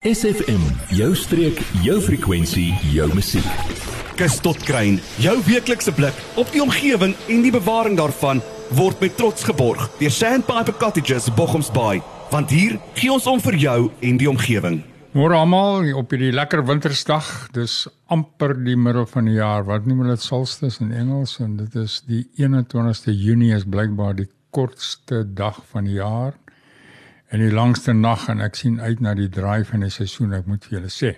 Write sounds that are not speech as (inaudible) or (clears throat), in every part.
SFM, jou streek, jou frekwensie, jou musiek. Kus tot kruin, jou weeklikse blik op die omgewing en die bewaring daarvan word met trots geborg deur Sandpiper Cottages Bochumsbaai, want hier gee ons om vir jou en die omgewing. Môre almal op hierdie lekker wintersdag, dis amper die middel van die jaar. Wat noem hulle dit solstice in Engels en dit is die 21ste Junie is blykbaar die kortste dag van die jaar en die langste nag en ek sien uit na die draai van die seisoen ek moet vir julle sê.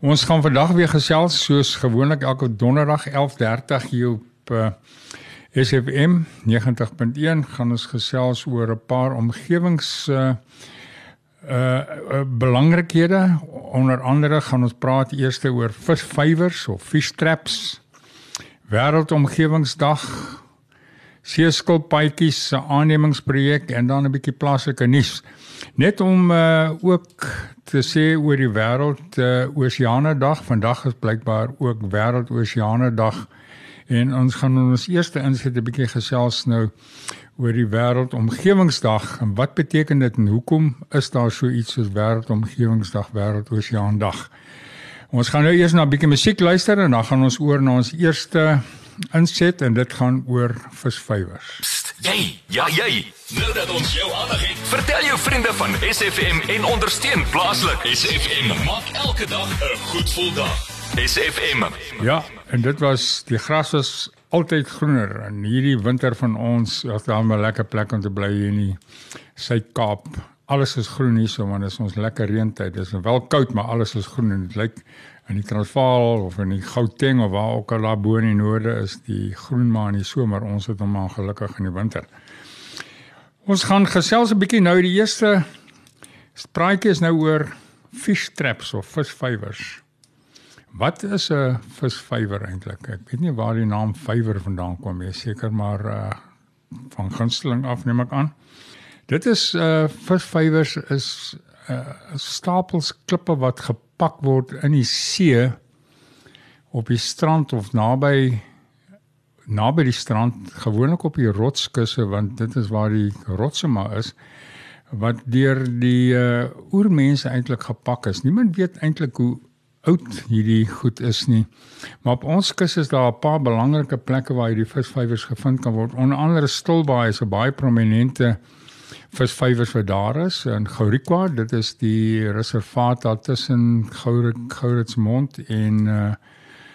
Ons gaan vandag weer gesels soos gewoonlik elke donderdag 11:30 hier op uh, SFM 90.1 gaan ons gesels oor 'n paar omgewings uh uh, uh belangrikhede onder andere gaan ons praat eers oor visvywers of fish traps wêreldomgewingsdag seeskilpaadjies se aannemingsprojek en dan 'n bietjie plaaslike nuus. Net om uh, ook te sê oor die wêreld uh, oseane dag. Vandag is blykbaar ook wêreld oseane dag en ons gaan ons eerste inset 'n bietjie gesels nou oor die wêreld omgewingsdag en wat beteken dit en hoekom is daar so iets soos wêreld omgewingsdag, wêreld oseaan dag. Ons gaan nou eers na 'n bietjie musiek luister en dan gaan ons oor na ons eerste inset en dit gaan oor visvywers. Jy, ja jy. Nou dat ons jou aandag het, vertel jou vriende van SFM en ondersteun plaaslik. SFM maak elke dag 'n goed gevoel dag. SFM. Ja, en dit was die gras was altyd groener en hierdie winter van ons, was daar 'n lekker plek om te bly hier in die Suid-Kaap. Alles is groen hier so, want dit is ons lekker reentyd. Dit is wel koud, maar alles is groen en dit lyk in die Transvaal of in die Gauteng of waar ook al daar bo in die noorde is die groen maar in die somer ons het hom maar gelukkig in die winter. Ons gaan gesels 'n bietjie nou die eerste spraatjie is nou oor fish traps of visvywers. Wat is 'n visvywer eintlik? Ek weet nie waar die naam vywer vandaan kom nie, seker maar uh van gunsteling af neem ek aan. Dit is uh visvywers is uh stapels klippe wat gepak word in die see op die strand of naby naby die strand gewoonlik op die rotskusse want dit is waar die rotse maar is wat deur die uh, oermense eintlik gepak is. Niemand weet eintlik hoe oud hierdie goed is nie. Maar op ons kus is daar 'n paar belangrike plekke waar hierdie visvywers gevind kan word. Onder andere Stilbaai is 'n baie prominente uh visvywers wat daar is in Gourikwa. Dit is die reservaat daar tussen Gouritsmond en uh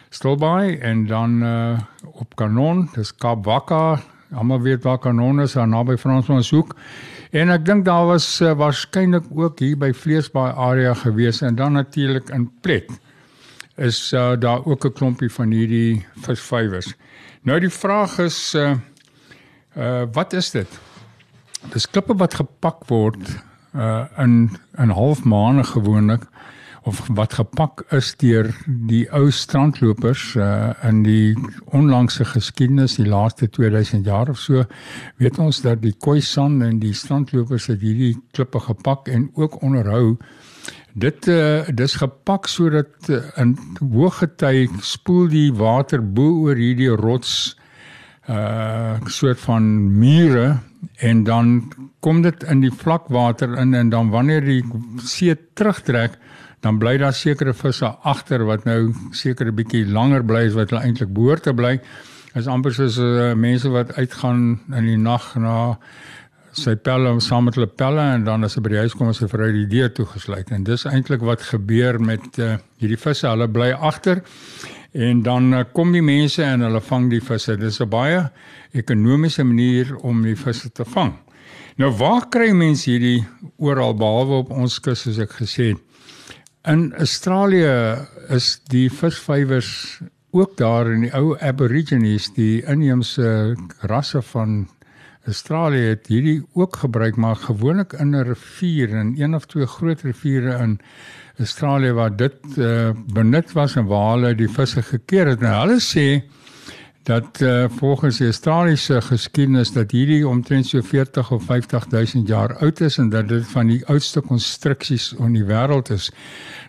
Stilbaai en dan uh op Kanon, dis Kaap Wakka. Almal weet waar Kanon is, daar naby Fransmanshoek. En ek dink daar was uh, waarskynlik ook hier by Vleesbaai area gewees en dan natuurlik in Plet is uh, daar ook 'n klompie van hierdie visvywers. Nou die vraag is uh uh wat is dit? Dis klippe wat gepak word uh in in halfmaande gewoonlik of wat gepak is deur die ou strandlopers uh in die onlangse geskiedenis die laaste 2000 jaar of so weet ons dat die Khoisan en die strandlopers het hierdie klippe gepak en ook onderhou dit uh dis gepak sodat uh, in hoë gety spoel die water bo oor hierdie rots uh soort van mure en dan kom dit in die vlakwater in en dan wanneer die see terugtrek dan bly daar sekere visse agter wat nou sekere bietjie langer bly as wat hulle eintlik behoort te bly. Is amper soos uh, mense wat uitgaan in die nag na sy pelle saam met hulle pelle en dan as hulle by die huis kom as hulle vir die deur toegesluit en dis eintlik wat gebeur met uh, hierdie visse. Hulle bly agter en dan uh, kom die mense en hulle vang die visse. Dis 'n baie ekonomiese manier om die visse te vang. Nou waar kry mense hierdie oral behalwe op ons kus soos ek gesê het? In Australië is die visvywers ook daar in die ou Aborigines, die inheemse rasse van Australië het hierdie ook gebruik maar gewoonlik in 'n rivier en een of twee groot riviere in Australië waar dit uh, benut was en waar hulle die visse gekeer het. Nou hulle sê dat uh, volgens die Australiese geskiedenis dat hierdie omtrent so 40 of 50000 jaar oud is en dat dit van die oudste konstruksies in die wêreld is.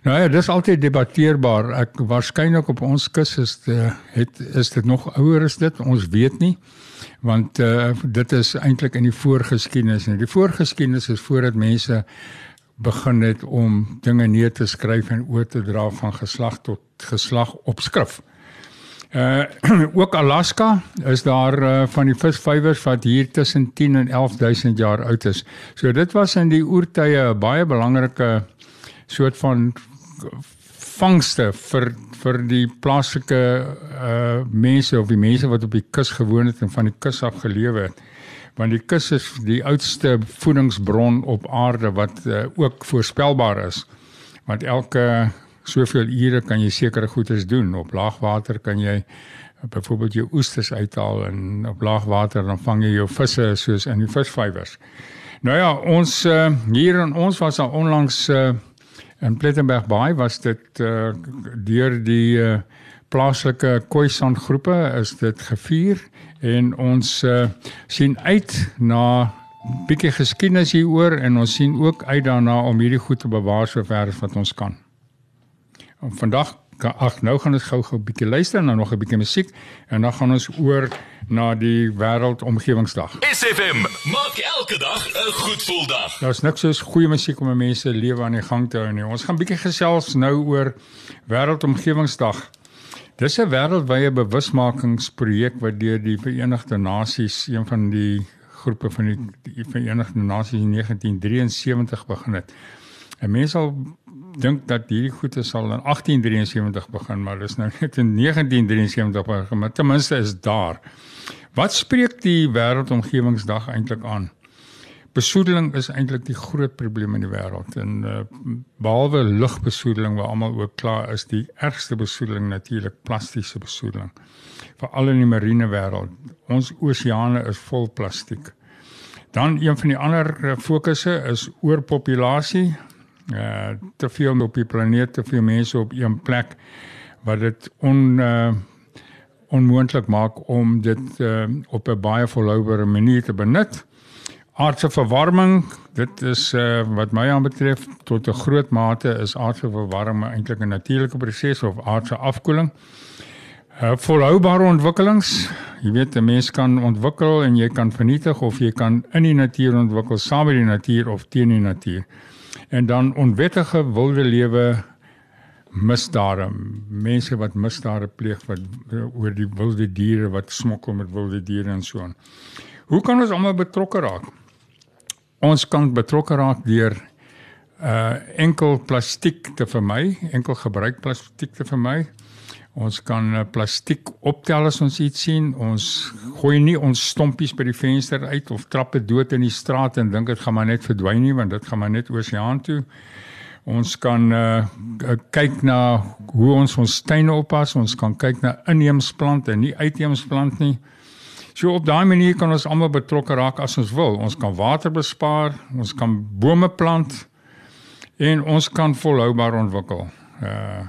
Nou ja, dis altyd debatteerbaar. Ek waarskynlik op ons kus is de, het is dit nog ouer as dit. Ons weet nie want uh, dit is eintlik in die voorgeskiedenis. Nou die voorgeskiedenis is voordat mense begin het om dinge neer te skryf en oor te dra van geslag tot geslag op skrif. Uh (clears throat) ook Alaska is daar uh, van die visvywers wat hier tussen 10 en 11000 jaar oud is. So dit was in die oertye 'n baie belangrike soort van vangste vir vir die plaaslike uh mense of die mense wat op die kus gewoon het en van die kus af gelewe het. Want die kus is die oudste voedingsbron op aarde wat uh, ook voorspelbaar is. Want elke soveel ure kan jy sekere goedes doen. Op laagwater kan jy byvoorbeeld jou oesters uithaal en op laagwater dan vang jy jou visse soos in die visvywers. Nou ja, ons uh, hier in ons was al onlangs uh, in Plettenberg Bay was dit uh, deur die uh, plaaslike Khoisan groepe is dit gevier en ons uh, sien uit na bietjie geskiedenis hieroor en ons sien ook uit daarna om hierdie goed te bewaar sover as wat ons kan. En vandag ag nou gaan ons gou-gou 'n bietjie luister en dan nog 'n bietjie musiek en dan gaan ons oor na die wêreldomgewingsdag. SFM maak elke dag 'n goed gevoel dag. Daar's niks soos goeie musiek om mense lewe aan die gang te hou nie. Ons gaan bietjie gesels nou oor wêreldomgewingsdag. Dis 'n wêreldwye bewusmakingsprojek wat deur die Verenigde Nasies, een van die groepe van die, die Verenigde Nasies in 1973 begin het. En mense sal dink dat hierdie goede sal in 1873 begin, maar dis nou net in 1973 begin, maar ten minste is daar. Wat spreek die wêreldomgewingsdag eintlik aan? Besoedeling is eintlik die groot probleem in die wêreld en uh, behalwe lugbesoedeling waar almal ook klaar is, die ergste besoedeling natuurlik plastiese besoedeling. Veral in die marine wêreld. Ons oseane is vol plastiek. Dan een van die ander eh, fokusse is oorpopulasie uh te veel op die planeet, te veel mense op een plek wat dit on uh onmoontlik maak om dit uh op 'n baie volhoubare manier te benut. Aardse verwarming, dit is uh wat my aanbetref tot 'n groot mate is aardse verwarming eintlik 'n natuurlike proses of aardse afkoeling. Uh volhoubare ontwikkelings, jy weet 'n mens kan ontwikkel en jy kan vernietig of jy kan in die natuur ontwikkel saam met die natuur of teen die natuur en dan onwettige wilde lewe misdade mense wat misdade pleeg wat oor die wilde diere wat smokkel met wilde diere en so aan. Hoe kan ons almal betrokke raak? Ons kan betrokke raak deur uh enkel plastiek te vermy, enkel gebruik plastiek te vermy. Ons kan uh, plastiek optel as ons iets sien. Ons gooi nie ons stompies by die venster uit of trappe dood in die straat en dink dit gaan maar net verdwyn nie want dit gaan maar net oseaan toe. Ons kan uh, kyk na hoe ons ons tuine oppas. Ons kan kyk na inheemsplante en nie uitheemsplante nie. So op daai manier kan ons almal betrokke raak as ons wil. Ons kan water bespaar, ons kan bome plant en ons kan volhoubaar ontwikkel. Uh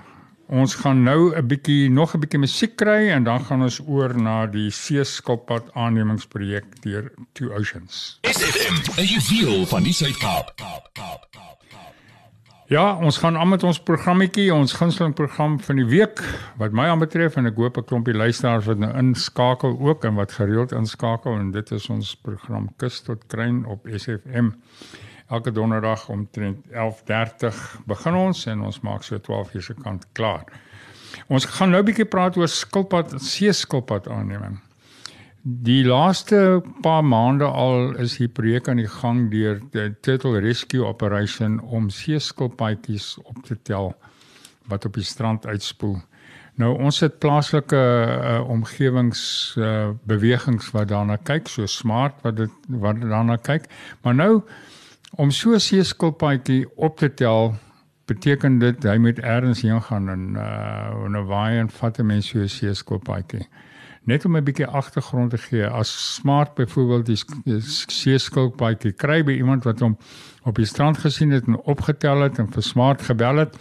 Ons gaan nou 'n bietjie nog 'n bietjie musiek kry en dan gaan ons oor na die seeskilpad aannemingsprojek deur Two Oceans. SFM, 'n juweel van die Suid-Kaap. Ja, ons gaan aan met ons programmetjie, ons gunsteling program van die week wat my aanbetref en ek hoop 'n klompie luisteraars wat nou inskakel ook en wat gereeld inskakel en dit is ons program Kus tot Kruin op SFM elke donderdag omtrent 11:30 begin ons en ons maak so 12 uur se kant klaar. Ons gaan nou 'n bietjie praat oor skilpad seeskilpad aanneming. Die laaste paar maande al is hier projek aan die gang deur die Turtle Rescue Operation om seeskilpaadjies op te tel wat op die strand uitspoel. Nou ons het plaaslike uh, omgewings uh, bewegings wat daarna kyk, so smart wat dit wat daarna kyk. Maar nou Om so 'n seeskilpaadjie op te tel beteken dit hy moet eers heen gaan en uh en 'n waai en vat 'n mens so 'n seeskilpaadjie. Net om 'n bietjie agtergrond te gee, as smart byvoorbeeld die, die seeskilpaadjie kry by iemand wat hom op die strand gesien het en opgetel het en vir smart gebel het,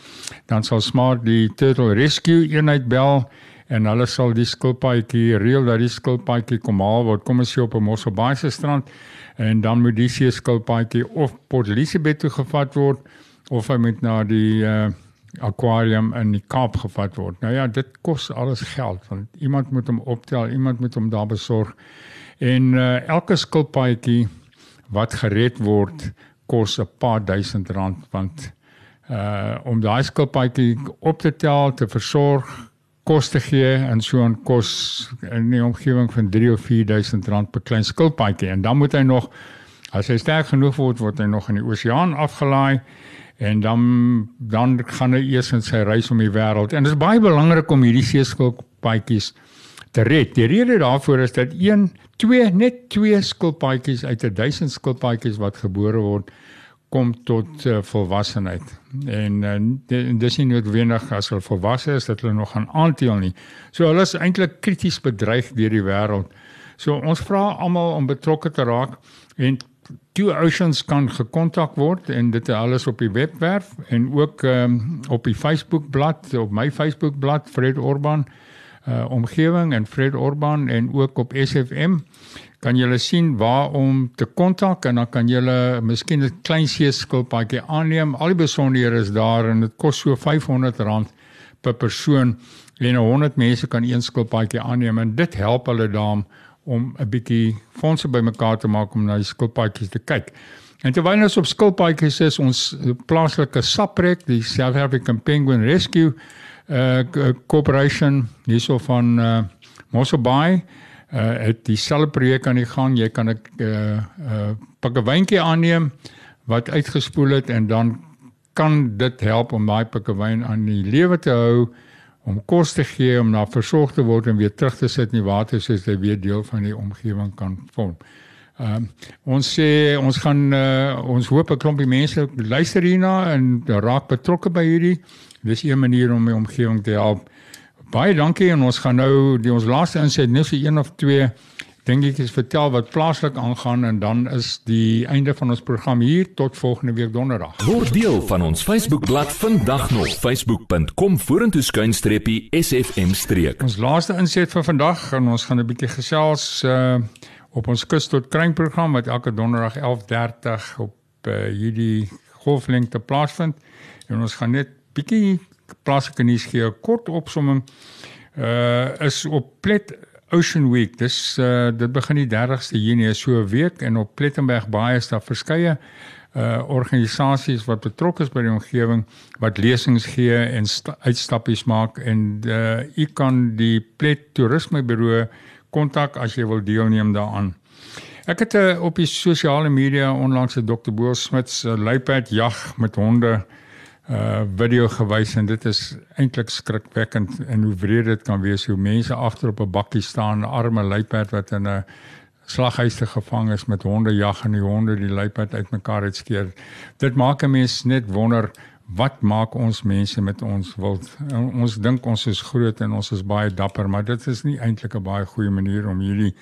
dan sal smart die turtle rescue eenheid bel en hulle sal die skilpaadjie reël dat die skilpaadjie kom haal word. Kom ons sê op 'n Mosselbaai se strand en dan moet die seeskilpaadjie of Port Elizabeth toe gevat word of hy moet na die uh, aquarium in die Kaap gevat word. Nou ja, dit kos alles geld want iemand moet hom optel, iemand moet hom daar besorg. En uh, elke skilpaadjie wat gered word kos 'n paar duisend rand want uh om daai skilpaadjie op te tel, te versorg, kos te gee en so 'n kos in die omgewing van 3 of 4000 rand per klein skilpaadjie en dan moet hy nog as hy sterk genoeg word word hy nog in die oseaan afgelaai en dan dan gaan hy eers in sy reis om die wêreld en dit is baie belangrik om hierdie seeskilpaadjies te red. Die rede daarvoor is dat 1 2 net 2 skilpaadjies uit 'n 1000 skilpaadjies wat gebore word kom tot uh, volwassenheid. En uh, dis nie noodwendig as hulle volwasse is dat hulle nog gaan aanteel nie. So hulle is eintlik krities bedreig deur die wêreld. So ons vra almal om betrokke te raak en Two Oceans kan gekontak word en dit alles op die webwerf en ook um, op die Facebook bladsy op my Facebook bladsy Fred Orban uh omgewing en Fred Orban en ook op SFM kan julle sien waar om te kontak en dan kan julle miskien 'n klein seeskilpaadjie aanneem. Al die besonderhede is daar en dit kos so R500 per persoon en 100 mense kan een skilpaadjie aanneem en dit help hulle dan om 'n bietjie fondse bymekaar te maak om na die skilpaadjies te kyk. En terwyl ons op skilpaadjies is, ons plaaslike SAPREC, die South African Penguin Rescue uh corporation hierso van uh Mosselbaai uh het dieselfde projek aan die gang. Jy kan 'n uh uh pikkewynkie aanneem wat uitgespoel het en dan kan dit help om daai pikkewyn aan die lewe te hou om kos te gee om na versorg te word en weer terug te sit in die water sodat hy weer deel van die omgewing kan vorm. Ehm um, ons sê ons gaan uh, ons hoop 'n klompie mense luister hierna en raak betrokke by hierdie Dis 'n manier om my omgewing te help. Baie dankie en ons gaan nou die ons laaste inset net so een of twee dink ek is vertel wat plaaslik aangaan en dan is die einde van ons program hier tot volgende week donderdag. Word deel van ons Facebookblad vandag nog facebook.com vorentoe skuinstreepie sfm streek. Ons laaste inset vir vandag en ons gaan 'n bietjie gesels uh op ons kus tot kring program wat elke donderdag 11:30 op uh, hierdie golflengte plaasvind en ons gaan net bietjie plaaslike nuus gee 'n kort opsomming uh is op Plet Ocean Week. Dis uh dit begin die 30ste Junie so 'n week en op Plettenberg Baai is daar verskeie uh organisasies wat betrokke is by die omgewing wat lesings gee en uitstappies maak en uh u kan die Plet Toerisme Buro kontak as jy wil deelneem daaraan. Ek het uh, op die sosiale media onlangs 'n Dr. Boel Smit se luiperd jag met honde uh video gewys en dit is eintlik skrikwekkend en hoe wreed dit kan wees hoe mense agter op 'n bakkie staan, arme luiperd wat in 'n slaghuis te gevang is met honde jag en die honde die luiperd uitmekaar het skeer. Dit maak 'n mens net wonder wat maak ons mense met ons wild? Ons dink ons is groot en ons is baie dapper, maar dit is nie eintlik 'n baie goeie manier om hierdie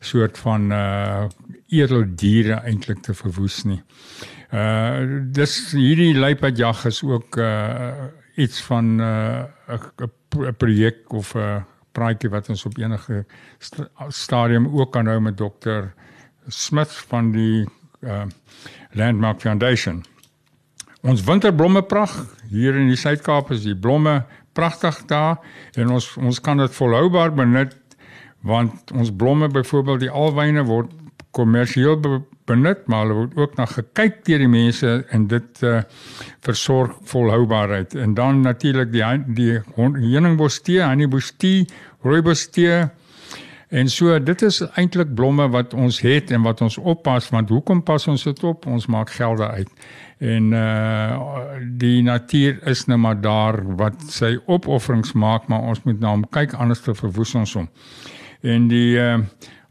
soort van uh edeldiere eintlik te verwoes nie. Uh dis hierdie luiperdjag is ook uh iets van uh 'n projek of 'n praatjie wat ons op enige st stadium ook kan hou met dokter Smith van die uh Landmark Foundation. Ons winterblomme pragt hier in die Suid-Kaap is die blomme pragtig daar en ons ons kan dit volhoubaar benut want ons blomme byvoorbeeld die alwyne word kommersieel benut maar hulle word ook na gekyk deur die mense en dit uh, versorg volhoubaarheid en dan natuurlik die die heuningbostee, honeybostee, rooibostee en so dit is eintlik blomme wat ons het en wat ons oppas want hoekom pas ons dit op? Ons maak gelde uit. En uh die natuur is nou maar daar wat sy opofferings maak, maar ons moet na hom kyk anders te verwoes ons hom. En die uh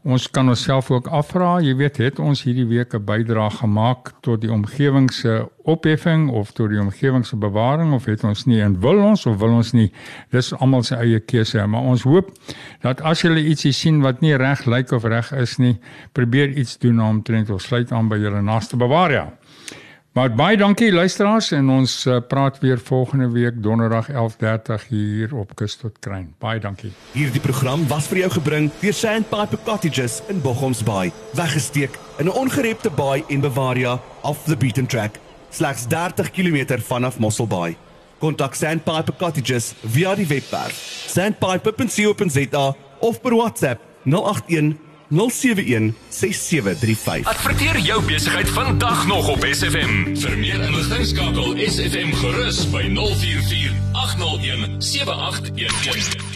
Ons kan onsself ook afvra, jy weet, het ons hierdie week 'n bydrae gemaak tot die omgewing se opheffing of tot die omgewing se bewaring of het ons nie en wil ons of wil ons nie? Dis almal se eie keuse, maar ons hoop dat as jy ietsie sien wat nie reg lyk of reg is nie, probeer iets doen om of sluit aan by jou naaste bewaarja. Maar baie dankie luisteraars en ons uh, praat weer volgende week donderdag 11:30 hier op Kus tot Kruin. Baie dankie. Hierdie program was vir jou gebring deur Sandpiper Cottages in Bochomsbaai, weggesteek in 'n ongerepte baai en Bavaria off the beaten track, slegs 30 km vanaf Mosselbaai. Kontak Sandpiper Cottages via die webwerf sandpiper.co.za of per WhatsApp 081 071 6735. Adverteer jou besigheid vandag nog op SFM. Vir meer inligting skakel SFM gerus by 044 801 7811.